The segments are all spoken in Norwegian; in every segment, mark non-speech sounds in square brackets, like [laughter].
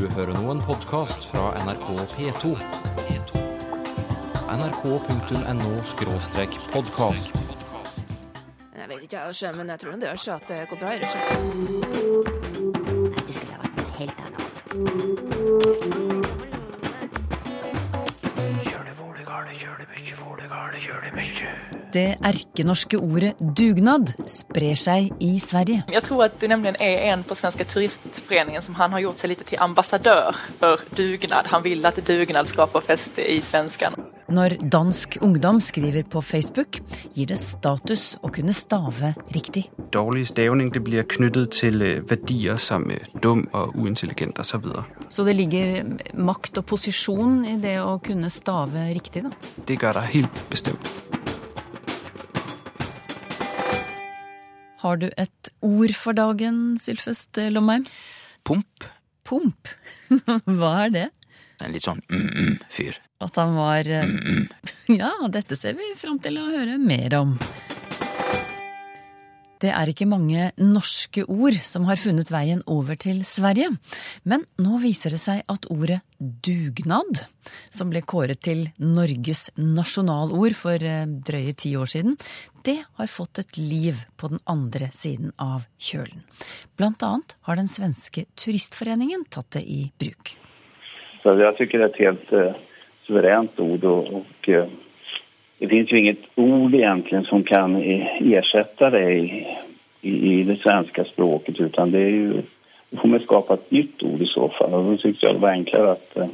Du hører nå en podkast fra NRK P2. nrk.no podkast. Jeg vet ikke, jeg, men jeg tror det gjør seg at det går bra. Nei, Det skulle ha vært noe helt annet. Det erkenorske ordet dugnad sprer seg i Sverige. Jeg tror at det nemlig er en på Svenska Turistforeningen som han har gjort seg litt til ambassadør for dugnad. Han vil at dugnad skal få feste i svensken. Når dansk ungdom skriver på Facebook, gir det status å kunne stave riktig. Dårlig stavning det blir knyttet til øh, verdier som øh, dum og uintelligent osv. Så det ligger makt og posisjon i det å kunne stave riktig, da. Det gjør det helt bestemt. Har du et ord for dagen, Sylfest Lomheim? Pump. Pump. [laughs] Hva er det? En litt sånn mm-mm-fyr. At han var eh, [laughs] Ja, dette ser vi fram til å høre mer om. Det er ikke mange norske ord som har funnet veien over til Sverige. Men nå viser det seg at ordet dugnad, som ble kåret til Norges nasjonalord for eh, drøye ti år siden, det har fått et liv på den andre siden av kjølen. Blant annet har den svenske turistforeningen tatt det i bruk. Så jeg tycker det er et helt suverent suveränt ord og, og eh, det finns ju inget ord egentligen som kan eh, ersätta det i, i, i det svenska språket utan det är ju, då får man skapa ett nytt ord i så fall och då tyckte jag det var enklare att, eh,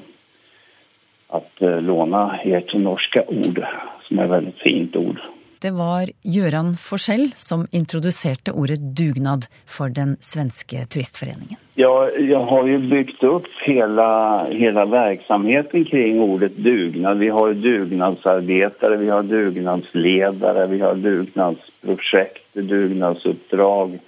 att eh, låna ert norska ord som är ett väldigt fint ord. Det var Gøran Forsell som introduserte ordet dugnad for den svenske turistforeningen. Ja, jeg har jo bygd opp hele, hele verksamheten kring ordet dugnad. Vi har dugnadsarbeidere, vi har dugnadsledere, vi har dugnadsprojekt, dugnadsoppdrag,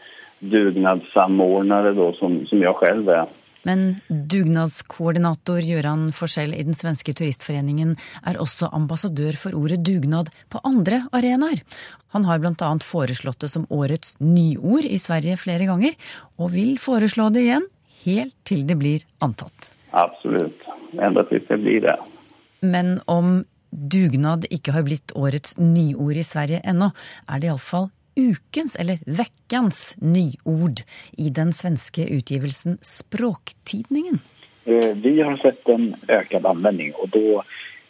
dugnadssamordnere, som, som jeg selv är. Men dugnadskoordinator Gøran Forsell i den svenske turistforeningen er også ambassadør for ordet dugnad på andre arenaer. Han har annet foreslått det som årets nyord i Sverige flere ganger, og vil foreslå det igjen helt til det blir antatt. Absolutt. Enda til det blir det. Men om dugnad ikke har blitt årets nyord i Sverige ennå, er det iallfall ukens, eller vekkens, nyord i den svenske utgivelsen Språktidningen. Eh, Vi har sett en økt anvending, og da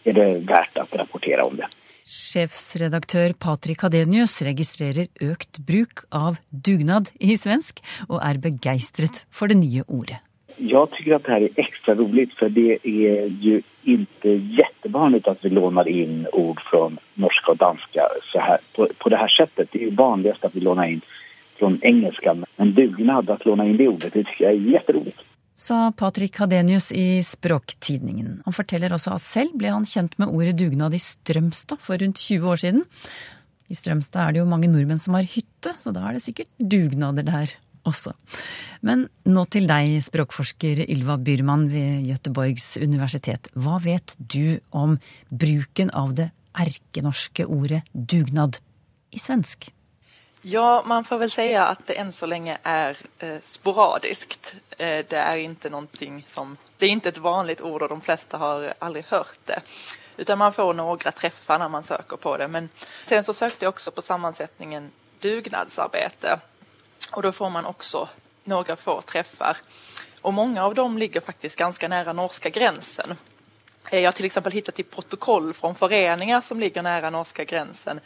er det verdt å rapportere om det. Sjefsredaktør Patrik Hadenius registrerer økt bruk av dugnad i svensk, og er begeistret for det nye ordet. Jeg tycker att det her er ekstra roligt for det er ju inte jättevanligt att vi lånar in ord från norska och danska så här, på, på det här sättet. Det är ju vanligast att vi lånar in från engelska. Men dugnad, att låna in det ordet, det tycker jag är jätteroligt. Sa Patrik Hadenius i Språktidningen. Han forteller også at selv ble han kjent med ordet dugnad i Strømstad for rundt 20 år siden. I Strømstad er det jo mange nordmenn som har hytte, så da er det sikkert dugnader der også. Men nå til deg, språkforsker Ylva Byrman ved Göteborgs universitet. Hva vet du om bruken av det erkenorske ordet dugnad i svensk? Ja, man får vel si at det enn så lenge er eh, sporadisk. Eh, det er ikke noe som, det er ikke et vanligt ord og de fleste har aldri hørt det. Utan man får noen treffer når man søker på det. Men sen så søkte jeg også på sammensetningen dugnadsarbete. Och då får man också några få träffar. Och många av dem ligger faktiskt ganska nära norska gränsen. Eh, Jag har till exempel hittat i protokoll från föreningar som ligger nära norska gränsen.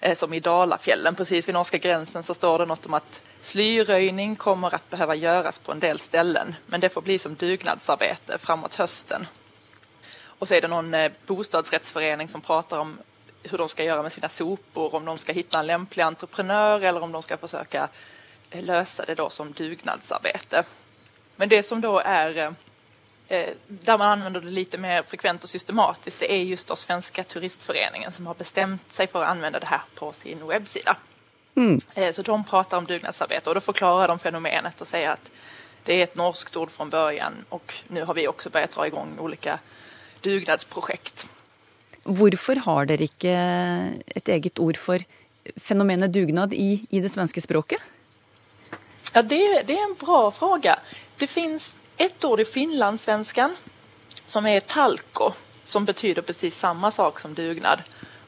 Eh, Som i Dalafjällen, precis vid norska gränsen så står det något om att slyröjning kommer att behöva göras på en del ställen. Men det får bli som dugnadsarbete framåt hösten. Och så är det någon eh, bostadsrättsförening som pratar om hur de ska göra med sina sopor, om de ska hitta en lämplig entreprenör eller om de ska försöka eh, lösa det då som dugnadsarbete. Men det som då är eh, eh, där man använder det lite mer frekvent och systematiskt, det är just då Svenska turistföreningen som har bestämt sig för att använda det här på sin webbsida. Mm. Så de pratar om dugnadsarbete och då förklarar de fenomenet och säger att det är ett norskt ord från början och nu har vi också börjat dra igång olika dugnadsprojekt. Hvorfor har dere ikke et eget ord for fenomenet dugnad i, i det svenske språket? Ja, det, det er en bra fråga. Det finns ett ord i finlandssvenskan som är talko som betyder precis samma sak som dugnad.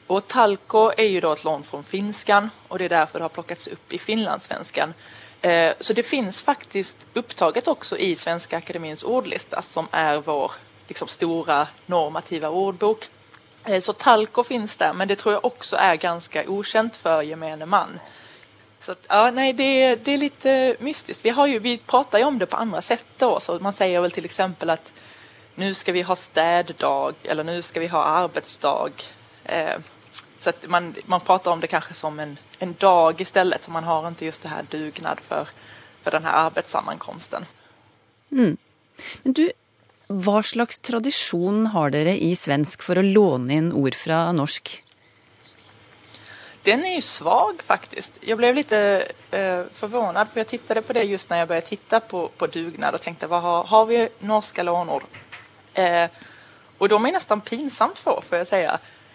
Och talko är ju då ett lån från finskan och det är därför det har plockats upp i finlandssvenskan. Eh, så det finns faktiskt upptaget också i Svenska Akademiens ordlista som är vår liksom, stora normativa ordbok. Eh, så talko finns där, men det tror jag också är ganska okänt för gemene man. Så att, ja, nej, det, det är lite mystiskt. Vi, har ju, vi pratar ju om det på andra sätt då, man säger väl till exempel att nu ska vi ha städdag eller nu ska vi ha arbetsdag. Eh, så att man, man pratar om det kanske som en, en dag istället, så man har inte just det här dugnad för, för den här. Mm. Men du, hva slags tradisjon har dere i svensk for å låne inn ord fra norsk? Den er jo svag faktisk. Jeg ble litt eh, forvirret, for jeg tittet på det just når jeg började titte på, på dugnad og tenkte hva har, har vi norske lånord? Eh, og de er nesten pinsamt få får jeg si.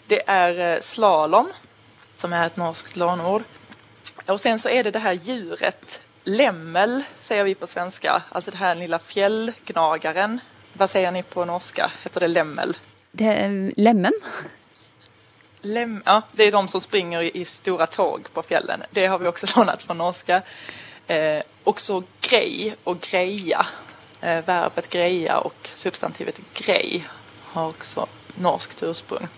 Det er slalåm, slalom som er et norskt lånord. Og sen så er det det her djuret lemmel, sier vi på svenska, Altså det her lilla fjällgnagaren. Vad sier ni på norska? Heter det lemmel? Det er lemmen. Lem, ja, det er de som springer i, store tog på fjällen. Det har vi også [laughs] lånat fra norska. Eh, også grei og greja. Eh, verbet greia og substantivet grei har også norsk ursprung.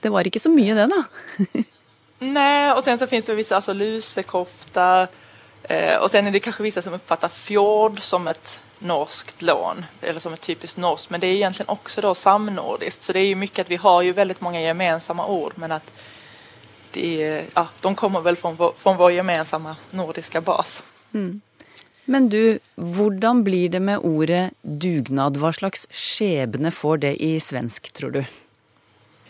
Det var ikke så mye det, da. [laughs] Nei, og sen så finnes det visse altså, lusekofter. Eh, og sen er det kanskje visse som oppfatter fjord som ett norskt lån, eller som et typiskt norskt, men det är egentligen också då samnordiskt. Så det är ju mycket att vi har ju väldigt många gemensamma ord, men att det, ja, de kommer väl från vår, från vår gemensamma nordiska bas. Mm. Men du, hvordan blir det med ordet dugnad? Hva slags skjebne får det i svensk, tror du?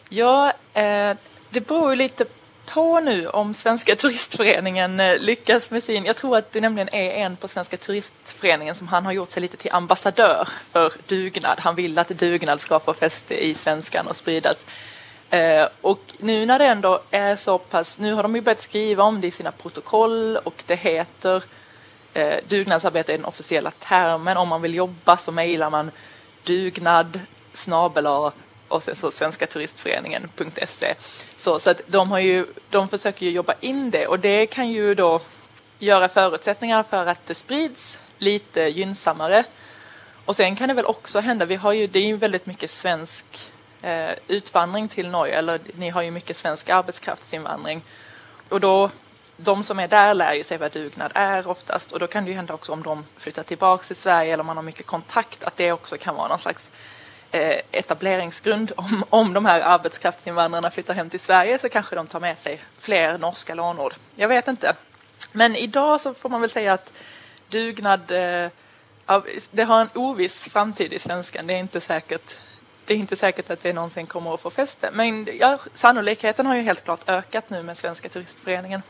Ja, eh, det beror jo lite på nu om Svenska turistföreningen eh, lyckas med sin, jag tror att det nämligen är en på Svenska turistföreningen som han har gjort sig lite till ambassadör för dugnad. Han vill att dugnad ska få fäste i svenskan och spridas. Eh, och nu när det ändå är så pass, nu har de ju börjat skriva om det i sina protokoll och det heter eh, dugnadsarbete är den officiella termen. Om man vill jobba så mejlar man dugnad snabel och sen så Svenska turistföreningen.se. Så, så att de, har ju, de försöker ju jobba in det och det kan ju då göra förutsättningar för att det sprids lite gynnsammare. Och sen kan det väl också hända, vi har ju, det är ju väldigt mycket svensk eh, utvandring till Norge, eller ni har ju mycket svensk arbetskraftsinvandring. Och då, de som är där lär ju sig vad dugnad är oftast och då kan det ju hända också om de flyttar tillbaka till Sverige eller om man har mycket kontakt att det också kan vara någon slags etableringsgrund. Om, om de här arbetskraftsinvandrarna flyttar hem till Sverige så kanske de tar med sig fler norska lånord. Jag vet inte. Men idag så får man väl säga att dugnad eh, det har en oviss framtid i svenskan. Det är inte säkert det är inte säkert att det någonsin kommer att få fäste. Men ja, sannolikheten har ju helt klart ökat nu med Svenska turistföreningen.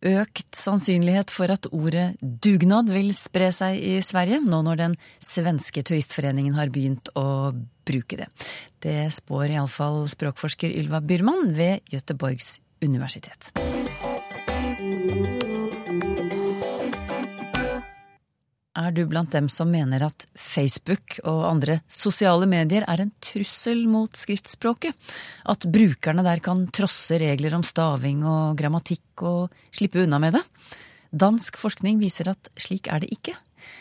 Økt sannsynlighet for at ordet dugnad vil spre seg i Sverige, nå når den svenske turistforeningen har begynt å bruke det. Det spår iallfall språkforsker Ylva Byrman ved Göteborgs universitet. Er du blant dem som mener at Facebook og andre sosiale medier er en trussel mot skriftspråket? At brukerne der kan trosse regler om staving og grammatikk og slippe unna med det? Dansk forskning viser at slik er det ikke.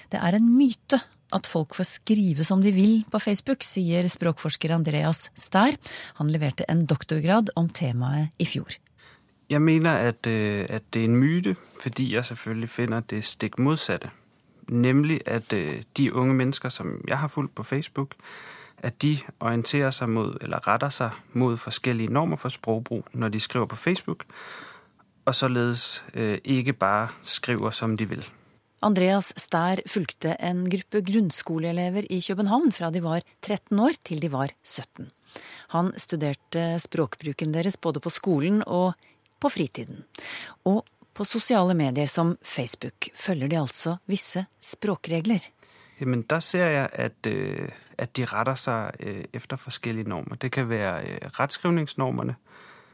Det er en myte at folk får skrive som de vil på Facebook, sier språkforsker Andreas Stær. Han leverte en doktorgrad om temaet i fjor. Jeg mener at, øh, at det er en myte, fordi jeg selvfølgelig finner det stikk motsatte. Nemlig at øh, de unge mennesker, som jeg har fulgt på Facebook, at de orienterer seg mot, eller retter seg mot forskjellige normer for språkbruk når de skriver på Facebook, og således øh, ikke bare skriver som de vil. Andreas Stær fulgte en gruppe grunnskoleelever i København fra de var 13 år til de var 17. Han studerte språkbruken deres både på skolen og på fritiden. Og på sosiale medier som Facebook følger de altså visse språkregler. Jamen, der ser jeg, at, øh, at de retter seg etter efter forskjellige normer. Det kan være rettskrivningsnormene,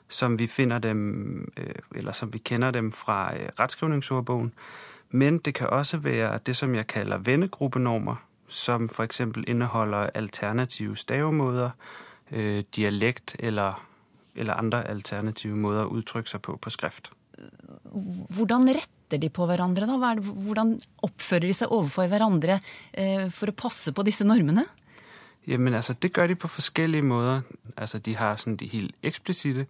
som vi finner dem, øh, eller som vi kjenner dem fra rettskrivningsordboken. Men det kan også være det, som jeg kaller vennegruppenormer, som for eksempel indeholder alternative stavemåder, øh, dialekt eller, eller andre alternative måder å uttrykke seg på på skrift. Hvordan retter de på hverandre, da? Hvordan oppfører de seg overfor hverandre eh, for å passe på disse normene? Jamen altså, det gør de på forskellige måter. Altså, de har sånn de helt eksplisitte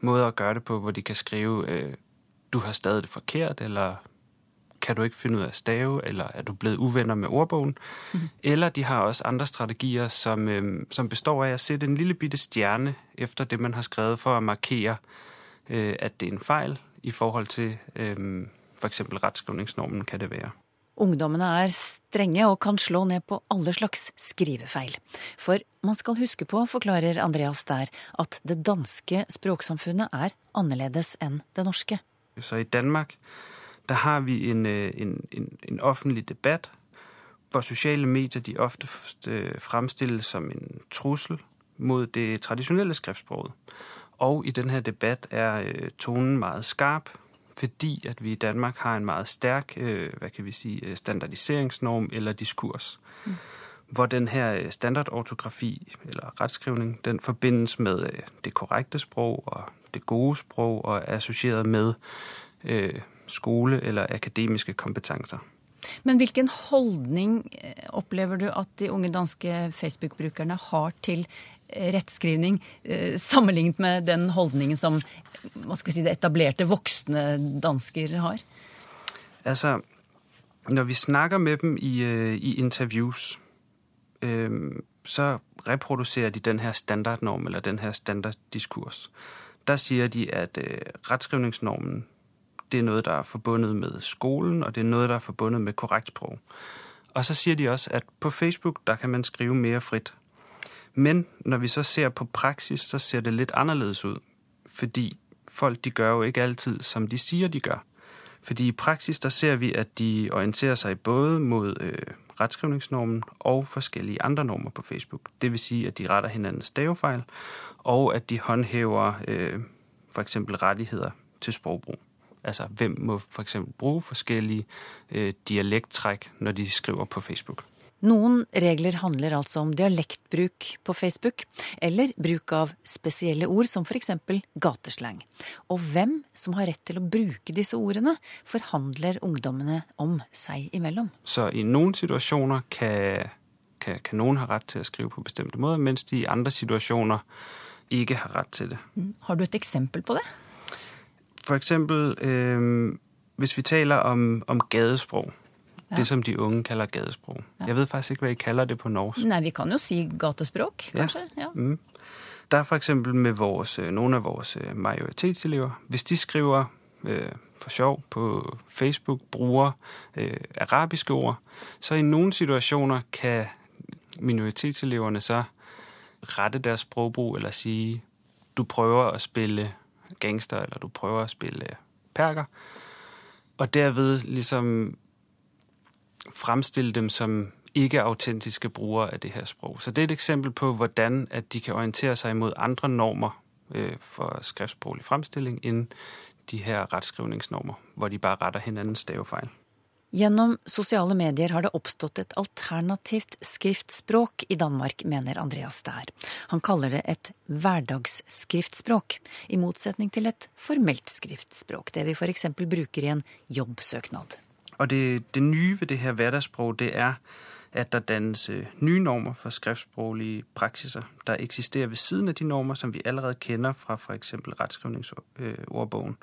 måter å gøre det på, hvor de kan skrive, øh, du har stadig det forkert, eller kan du ikke finne ut av stave, eller er du blevet uvenner med ordbogen. Mm. Eller de har også andre strategier, som, øh, som består av å sette en lille bitte stjerne efter det, man har skrevet, for å markere, øh, at det er en fejl i forhold til øh, for eksempel retskrivningsnormen kan det være. Ungdommene er strenge og kan slå ned på alle slags skrivefeil. For man skal huske på, forklarer Andreas der, at det danske språksamfunnet er annerledes enn det norske. Så i Danmark, der har vi en, øh, en, en, en offentlig debatt hvor sosiale medier de ofte øh, fremstilles som en trussel mot det tradisjonelle skriftsproget. Og i denne debatt er øh, tonen meget skarp, fordi at vi i Danmark har en meget sterk øh, kan vi sige, standardiseringsnorm eller diskurs. Mm. Hvor den her standardortografi eller rettskrivning den forbindes med det korrekte sprog og det gode sprog og er associeret med øh, skole eller akademiske kompetenser. Men hvilken holdning opplever du at de unge danske Facebook-brukerne har til rettskrivning, sammenlignet med den holdningen som si, det etablerte voksne dansker har? Altså, når vi snakker med dem i, i interviews, øh, så reproduserer de den her standardnorm eller den her standarddiskurs. Der sier de, at øh, retskrivningsnormen det er noe der er forbundet med skolen, og det er noe der er forbundet med korrekt språk. Og så sier de også, at på Facebook, der kan man skrive mer frit. Men når vi så ser på praksis, så ser det litt annerledes ut. Fordi folk, de gjør jo ikke alltid som de sier de gjør. Fordi i praksis, der ser vi, at de orienterer seg både mot øh, retskrivningsnormen og forskjellige andre normer på Facebook. Vil sige, at de retter hinandens stavefeil, og at de håndhæver øh, f.eks. rettigheter til sprogbrug. Altså, hvem må for bruke forskjellige øh, dialekttrekk når de skriver på Facebook. Noen regler handler altså om dialektbruk på Facebook, eller bruk av spesielle ord som f.eks. gateslang. Og hvem som har rett til å bruke disse ordene, forhandler ungdommene om seg imellom. Så i noen situasjoner kan, kan, kan noen ha rett til å skrive på bestemte måter, mens de i andre situasjoner ikke har rett til det. Har du et eksempel på det? For eksempel, øh, hvis vi taler om, om gadesprog, ja. det som de unge kaller gadesprog. Ja. Jeg vet faktisk ikke, hva de kalder det på norsk. Nei, vi kan jo si gatespråk, kanskje. Ja. Mm. Der er for eksempel med vores, noen av våre øh, majoritetselever, hvis de skriver øh, for sjov på Facebook, bruger øh, arabiske ord, så i noen situasjoner kan minoritetseleverne så rette deres sprogbrug eller si du prøver å spille gangster, eller du prøver å spille perker, og derved ligesom fremstille dem som ikke autentiske brugere av det her språk. Så det er et eksempel på, hvordan de kan orientere seg mot andre normer øh, for skriftspråklig fremstilling enn de her rettskrivningsnormer, hvor de bare retter hverandres stavefeil. Gjennom sosiale medier har det oppstått et alternativt skriftspråk i Danmark, mener Andreas Stær. Han kaller det et hverdagsskriftspråk, i motsetning til et formelt skriftspråk, det vi f.eks. bruker i en jobbsøknad. Og det, det nye ved det her hverdagsspråk, det er, at der dannes øh, nye normer for skriftsproglige praksiser, der eksisterer ved siden av de normer, som vi allerede kender fra for eksempel retskrivningsordbogen.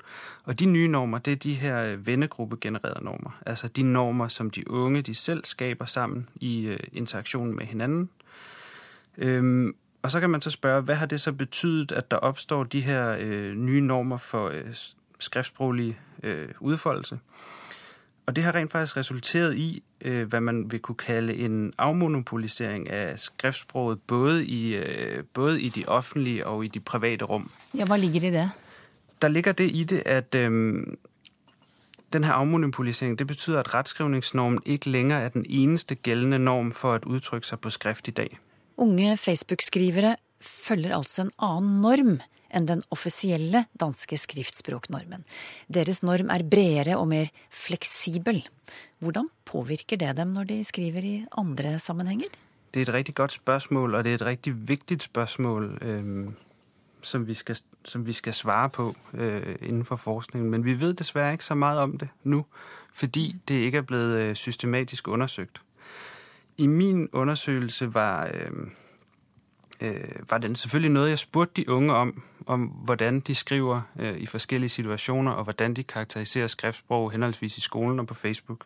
Og de nye normer, det er de her øh, vennegruppegenererede normer. Altså de normer, som de unge de selv skaper sammen i interaksjonen med hinanden. Øhm, og så kan man så spørge, hva har det så betydet, at der oppstår de her øh, nye normer for øh, skriftspråklig øh, udfoldelse? Og det har rent faktisk resulteret i, øh, hvad man vil kunne kalde en afmonopolisering af skriftsproget, både i, øh, både i de offentlige og i de private rum. Ja, Hva ligger det? Der ligger det i det, at øh, den her afmonopolisering, det betyder, at retskrivningsnormen ikke længere er den eneste gældende norm for at udtrykke sig på skrift i dag. Unge Facebook-skrivere følger altså en annen norm enn den offisielle danske skriftspråknormen. Deres norm er bredere og mer fleksibel. Hvordan påvirker det dem når de skriver i andre sammenhenger? Det er et riktig godt spørsmål, og det er et riktig viktig spørsmål, øh, som, vi skal, som vi skal svare på øh, innenfor forskningen. Men vi vet dessverre ikke så mye om det nå, fordi det ikke er blevet øh, systematisk undersøkt. I min undersøgelse var, øh, øh, var det selvfølgelig noget, jeg spurgte de unge om, om hvordan de skriver øh, i forskellige situationer, og hvordan de karakteriserer skriftsprog henholdsvis i skolen og på Facebook.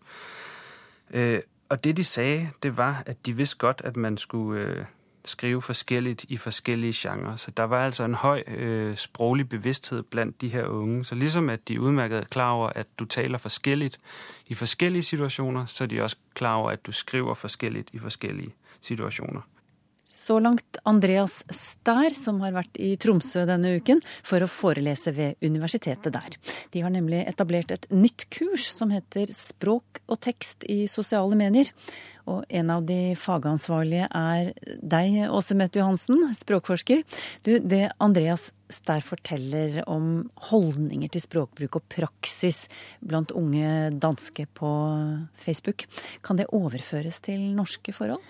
Øh, og det de sagde, det var, at de vidste godt, at man skulle øh, skrive forskelligt i forskellige genrer. Så der var altså en høj øh, sproglig bevidsthed blandt de her unge. Så ligesom at de udmærket er klar over, at du taler forskelligt i forskellige situationer, så er de også klar over, at du skriver forskelligt i forskellige situationer. Så langt Andreas Stær, som har vært i Tromsø denne uken for å forelese ved universitetet der. De har nemlig etablert et nytt kurs som heter Språk og tekst i sosiale medier. Og en av de fagansvarlige er deg, Åse Mette Johansen, språkforsker. Du, det Andreas Stær forteller om holdninger til språkbruk og praksis blant unge danske på Facebook, kan det overføres til norske forhold?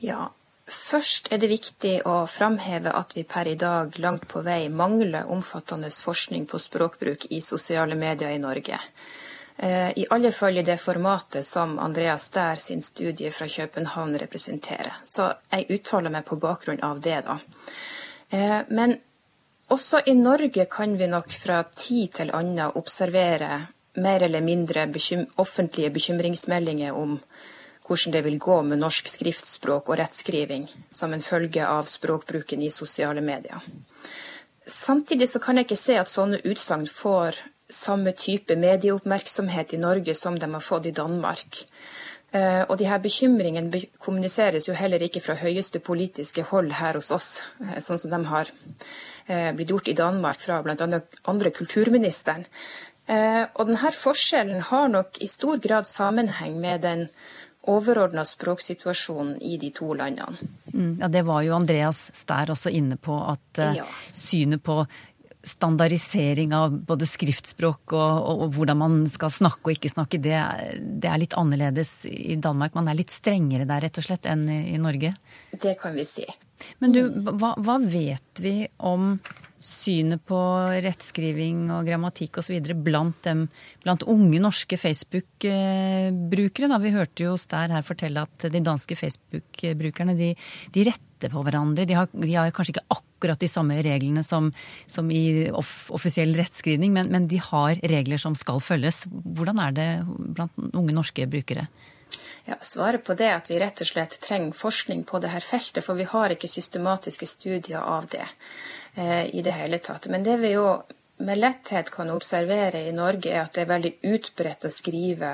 Ja, Først er det viktig å framheve at vi per i dag langt på vei mangler omfattende forskning på språkbruk i sosiale medier i Norge. Eh, I alle fall i det formatet som Andreas Stær sin studie fra København representerer. Så jeg uttaler meg på bakgrunn av det, da. Eh, men også i Norge kan vi nok fra tid til annen observere mer eller mindre offentlige bekymringsmeldinger om hvordan det vil gå med norsk skriftspråk og rettskriving som en følge av språkbruken i sosiale medier. Samtidig så kan jeg ikke se at sånne utsagn får samme type medieoppmerksomhet i Norge som de har fått i Danmark. Eh, og de her bekymringene kommuniseres jo heller ikke fra høyeste politiske hold her hos oss, eh, sånn som de har eh, blitt gjort i Danmark fra bl.a. andre kulturministeren. Og denne forskjellen har nok i stor grad sammenheng med den overordna språksituasjonen i de to landene. Mm, ja, Det var jo Andreas Stær også inne på, at uh, ja. synet på standardisering av både skriftspråk og, og, og, hvordan man skal snakke og ikke snakke, det, det, er litt annerledes i Danmark. Man er litt strengere der rett og slett enn i, i Norge? Det kan vi si. Men du, hva, hva vet vi om synet på rettskriving og grammatikk osv. Blant, dem, blant unge norske Facebook-brukere. Vi hørte jo Stær her fortelle at de danske Facebook-brukerne de, de, retter på hverandre. De har, de har, kanskje ikke akkurat de samme reglene som, som i off, offisiell rettskrivning, men, men de har regler som skal følges. Hvordan er det blant unge norske brukere? Ja, Svaret på det er at vi rett og slett trenger forskning på dette feltet, for vi har ikke systematiske studier av det. Eh, i det hele tatt. Men det vi jo med letthet kan observere i Norge, er at det er veldig utbredt å skrive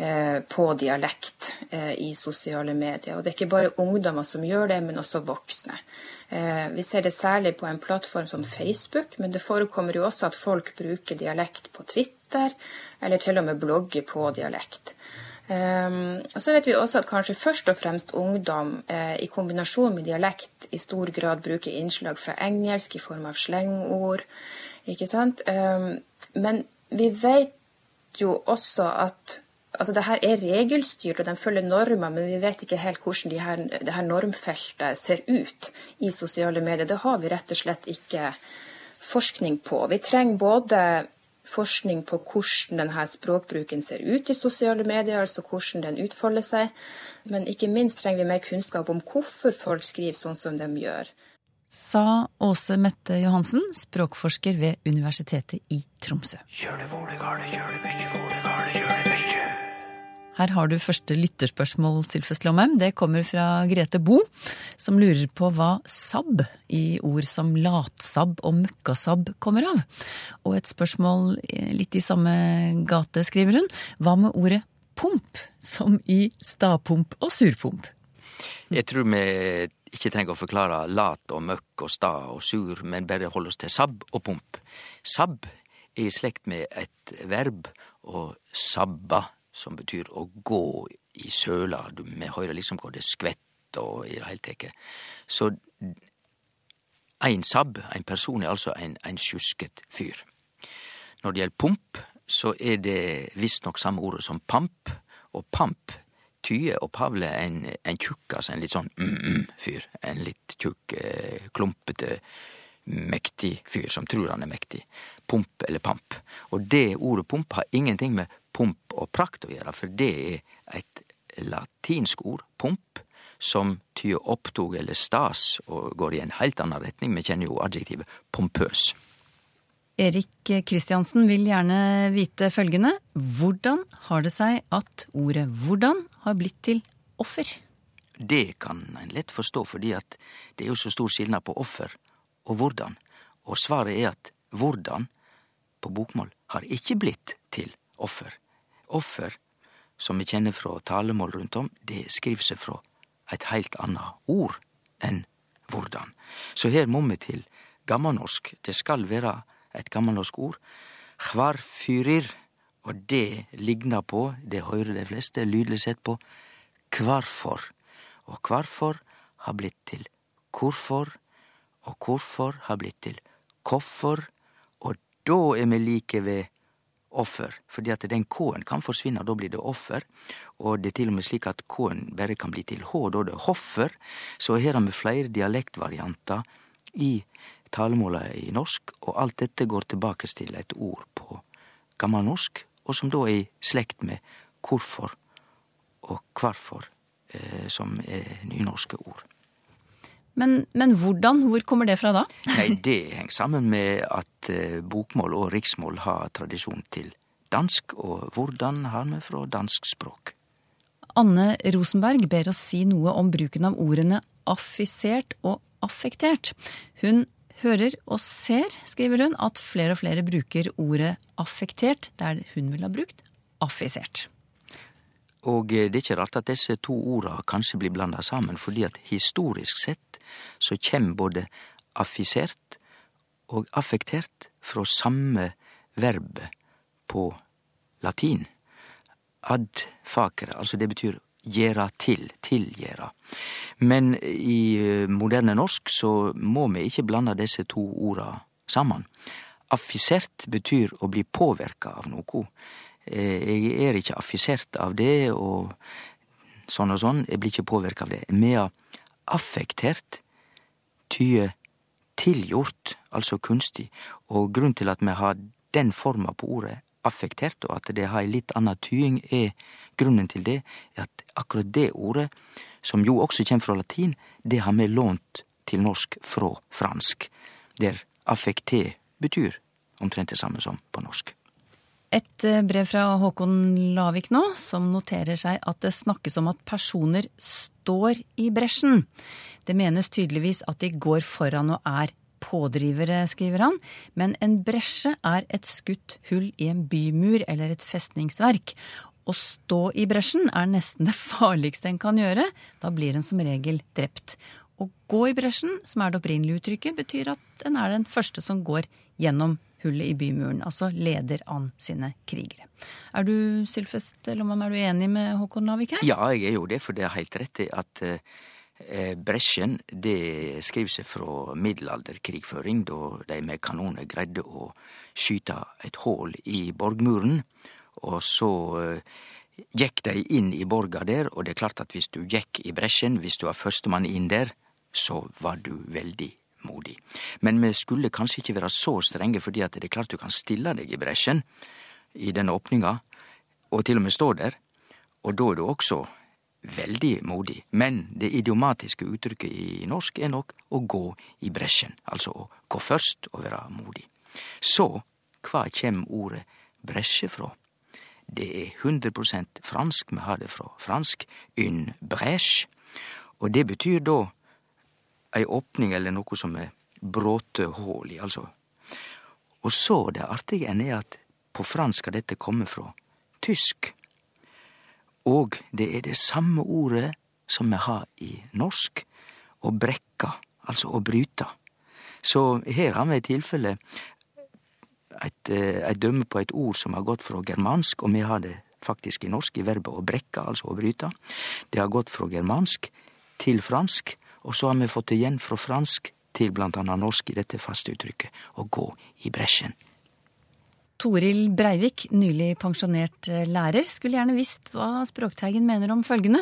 eh, på dialekt eh, i sosiale medier. Og det er ikke bare ungdommer som gjør det, men også voksne. Vi ser det særlig på en plattform som Facebook, men det forekommer jo også at folk bruker dialekt på Twitter, eller til og med blogger på dialekt. Um, og så vet vi også at kanskje først og fremst ungdom eh, i kombinasjon med dialekt i stor grad bruker innslag fra engelsk i form av slengord. Ikke sant? Um, men vi vet jo også at altså det her er regelstyrt, og de følger normer, men vi vet ikke helt hvordan de her, det her normfeltet ser ut i sosiale medier. Det har vi rett og slett ikke forskning på. Vi trenger både forskning på hvordan denne språkbruken ser ut i sosiale medier, altså hvordan den utfolder seg. Men ikke minst trenger vi mer kunnskap om hvorfor folk skriver sånn som de gjør. Sa Åse Mette Johansen, språkforsker ved Universitetet i Tromsø. Gjør det hvor det gale, gjør det mye, hvor det gale, gjør det mye. Her har du første lytterspørsmål, Sylfest Lomheim. Det kommer fra Grete Bo, som lurer på hva sabb i ord som latsabb og møkkasabb kommer av. Og et spørsmål litt i samme gate, skriver hun. Hva med ordet pump, som i stapump og surpump? Jeg tror vi ikke trenger å forklare lat og møkk og sta og sur, men bare holde oss til sabb og pump. Sabb er i slekt med et verb å sabba som betyr å gå i søla. Vi høyrer liksom hvor det skvett og i det heile teke. Så ein sabb, ein person, er altså ein, ein sjusket fyr. Når det gjelder pump, så er det visstnok samme ordet som pamp, og pamp tyder opphavlig en, en altså en litt sånn mm-mm-fyr. En litt tjukk, eh, klumpete, mektig fyr som tror han er mektig. Pump eller pamp. Og det ordet pump har ingenting med pomp og prakt å gjøre, for det er et latinsk ord, pump, som tyder opptog eller stas og går i en helt annen retning. Vi kjenner jo adjektivet pompøs. Erik Kristiansen vil gjerne vite følgende. Hvordan har det seg at ordet 'hvordan' har blitt til offer? Det kan en lett forstå, fordi at det er jo så stor skilnad på offer og hvordan. Og svaret er at hvordan på bokmål har ikke blitt til offer. Offer, som vi kjenner fra talemål rundt om, det skriver seg fra eit heilt anna ord enn hvordan. Så her må vi til gammalnorsk. Det skal være eit gammalnorsk ord. Hvarfyrir, og det ligner på, det høyrer de fleste lydelig sett på, kvarfor. Og kvarfor har blitt til hvorfor, og hvorfor har blitt til koffor, og da er vi like ved offer, fordi at den k-en kan forsvinne, og da blir det offer. Og det er til og med slik at k-en bare kan bli til h, da er det hoffer. Så her har vi flere dialektvarianter i talemålet i norsk, og alt dette går tilbake til et ord på gammelnorsk, og som da er i slekt med hvorfor og hvorfor, eh, som er nynorske ord. Men, men, hvordan? Hvor kommer det fra da? Nei, Det henger sammen med at eh, bokmål og riksmål har tradisjon til dansk, og hvordan har vi fra dansk språk? Anne Rosenberg ber oss si noe om bruken av ordene affisert og affektert. Hun hører og ser, skriver hun, at flere og flere bruker ordet affektert der hun ville ha brukt affisert. Og det er ikke rart at disse to orda kanskje blir blanda sammen, fordi at historisk sett så kjem både affisert og affektert fra samme verbet på latin. Ad facere, altså det betyr gjera til, tilgjera. Men i moderne norsk så må vi ikke blande disse to orda sammen. Affisert betyr å bli påverka av noe. Jeg er ikke affisert av det, og sånn og sånn. Jeg blir ikke påvirka av det. Mea affektert tyder tilgjort, altså kunstig. Og grunnen til at vi har den forma på ordet affektert, og at det har ei litt anna tying, er grunnen til det er at akkurat det ordet, som jo også kjem fra latin, det har vi lånt til norsk fra fransk, der affekté betyr omtrent det samme som på norsk. Et eh, brev fra Håkon Lavik nå, som noterer seg at det snakkes om at personer står i bresjen. Det menes tydeligvis at de går foran og er pådrivere, skriver han, men en bresje er et skutt hull i en bymur eller et festningsverk. Å stå i bresjen er nesten det [laughs] farligste en kan gjøre. Da blir en som regel drept. Å gå i bresjen, som er det opprinnelige uttrykket, betyr at en er den første som går gjennom hullet i bymuren, altså leder an sine krigere. Er du Sylfest Lomman, er du enig med Håkon Lavik her? Ja, jeg er jo det, for det er helt rett i at eh, bresjen det skriver seg fra middelalderkrigføring, da de med kanoner greide å skyte et hull i borgmuren, og så eh, gikk de inn i borga der, og det er klart at hvis du gikk i bresjen, hvis du var førstemann inn der, så var du veldig modig. Men vi skulle kanskje ikke være så strenge, fordi at det er klart du kan stille deg i bresjen i denne åpninga, og til og med stå der, og da er du også veldig modig. Men det idiomatiske uttrykket i norsk er nok å gå i bresjen, altså å gå først og være modig. Så hva kjem ordet bresje fra? Det er 100 fransk, vi har det fra fransk, une brèche, og det betyr da ei åpning eller noe som er bråte hull i, altså. Og så det artige enn er at på fransk har dette kommet fra tysk. Og det er det samme ordet som vi har i norsk, å brekka, altså å bryta. Så her har vi i tilfelle et, eh, et dømme på et ord som har gått fra germansk, og vi har det faktisk i norsk i verbet å brekka, altså å bryta. Det har gått fra germansk til fransk, og så har vi fått det igjen fra fransk til blant annet norsk i dette faste uttrykket å gå i bresjen. Toril Breivik, nylig pensjonert eh, lærer, skulle gjerne visst hva Språkteigen mener om følgende.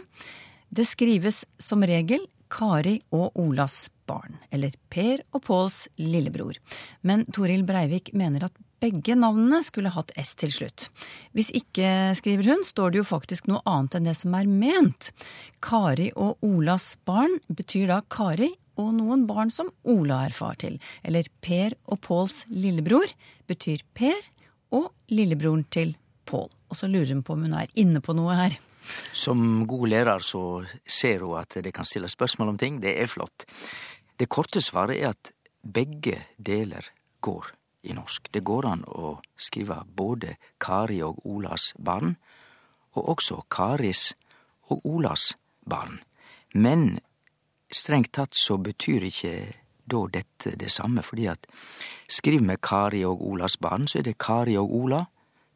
Det skrives som regel Kari og Olas barn, eller Per og Påls lillebror. Men Toril Breivik mener at begge navnene skulle hatt S til slutt. Hvis ikke, skriver hun, står det jo faktisk noe annet enn det som er ment. Kari og Olas barn betyr da Kari og noen barn som Ola er far til. Eller Per og Påls lillebror betyr Per og lillebroren til Pål. Og så lurer hun på om hun er inne på noe her. Som god lærer så ser hun at det kan stilles spørsmål om ting. Det er flott. Det korte svaret er at begge deler går i norsk. Det går an å skrive både Kari og Olas barn, og også Karis og Olas barn. Men strengt tatt så betyr ikke da dette det samme, fordi at skriv med Kari og Olas barn, så er det Kari og Ola,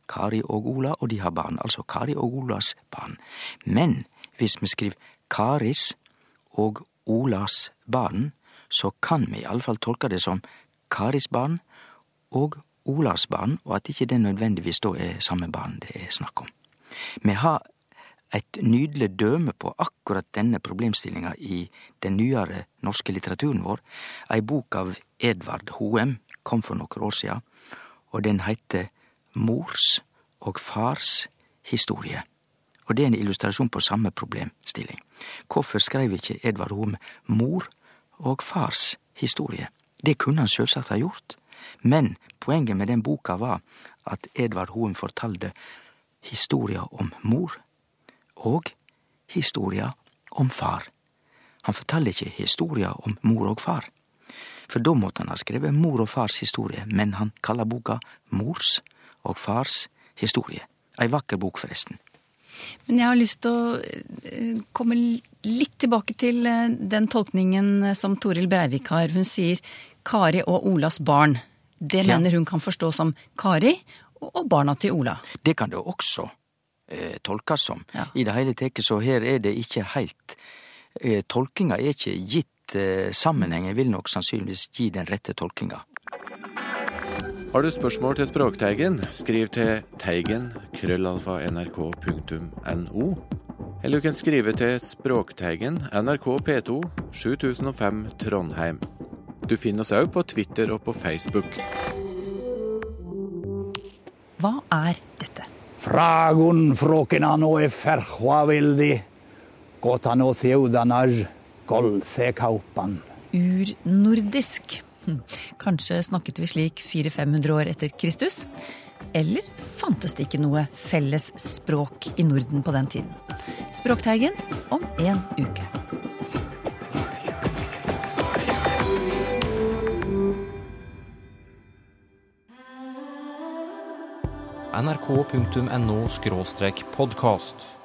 Kari og Ola, og de har barn, altså Kari og Olas barn. Men hvis vi skriver Karis og Olas barn, så kan vi iallfall tolke det som Karis barn og Olas barn, og at ikke det nødvendigvis da er samme barn det er snakk om. Vi har eit nydeleg døme på akkurat denne problemstillinga i den nyare norske litteraturen vår. Ei bok av Edvard Hoem kom for nokre år sia, og den heiter Mors og fars historie. Og det er en illustrasjon på samme problemstilling. Hvorfor skreiv ikkje Edvard Hoem mor og fars historie? Det kunne han sjølvsagt ha gjort, men poenget med den boka var at Edvard Hoem fortalte historia om mor og historia om far. Han forteller ikke historia om mor og far, for da måtte han ha skrevet mor og fars historie, men han kaller boka Mors og fars historie. Ei vakker bok, forresten. Men jeg har lyst til å eh, komme litt tilbake til eh, den tolkningen som Toril Breivik har. Hun sier Kari og Olas barn. Det Ja. mener hun kan forstås som Kari og barna til Ola. Det kan det også eh, tolkes som. Ja. I det hele tatt, så her er det ikke helt eh, Tolkinga er ikke gitt eh, sammenheng. Jeg vil nok sannsynligvis gi den rette tolkinga. Har du spørsmål til Språkteigen, skriv til teigen krøllalfa nrk.no. Eller du kan skrive til Språkteigen, NRK P2, 7005 Trondheim. Du finner oss òg på Twitter og på Facebook. Hva er dette? Fragun frokinano e ferhua vildi, gotano theudanar, golse kaupan. Urnordisk. Hm. Kanskje snakket vi slik 400-500 år etter Kristus? Eller fantes det ikke noe felles språk i Norden på den tiden? Språkteigen om en uke. nrk.no podkast.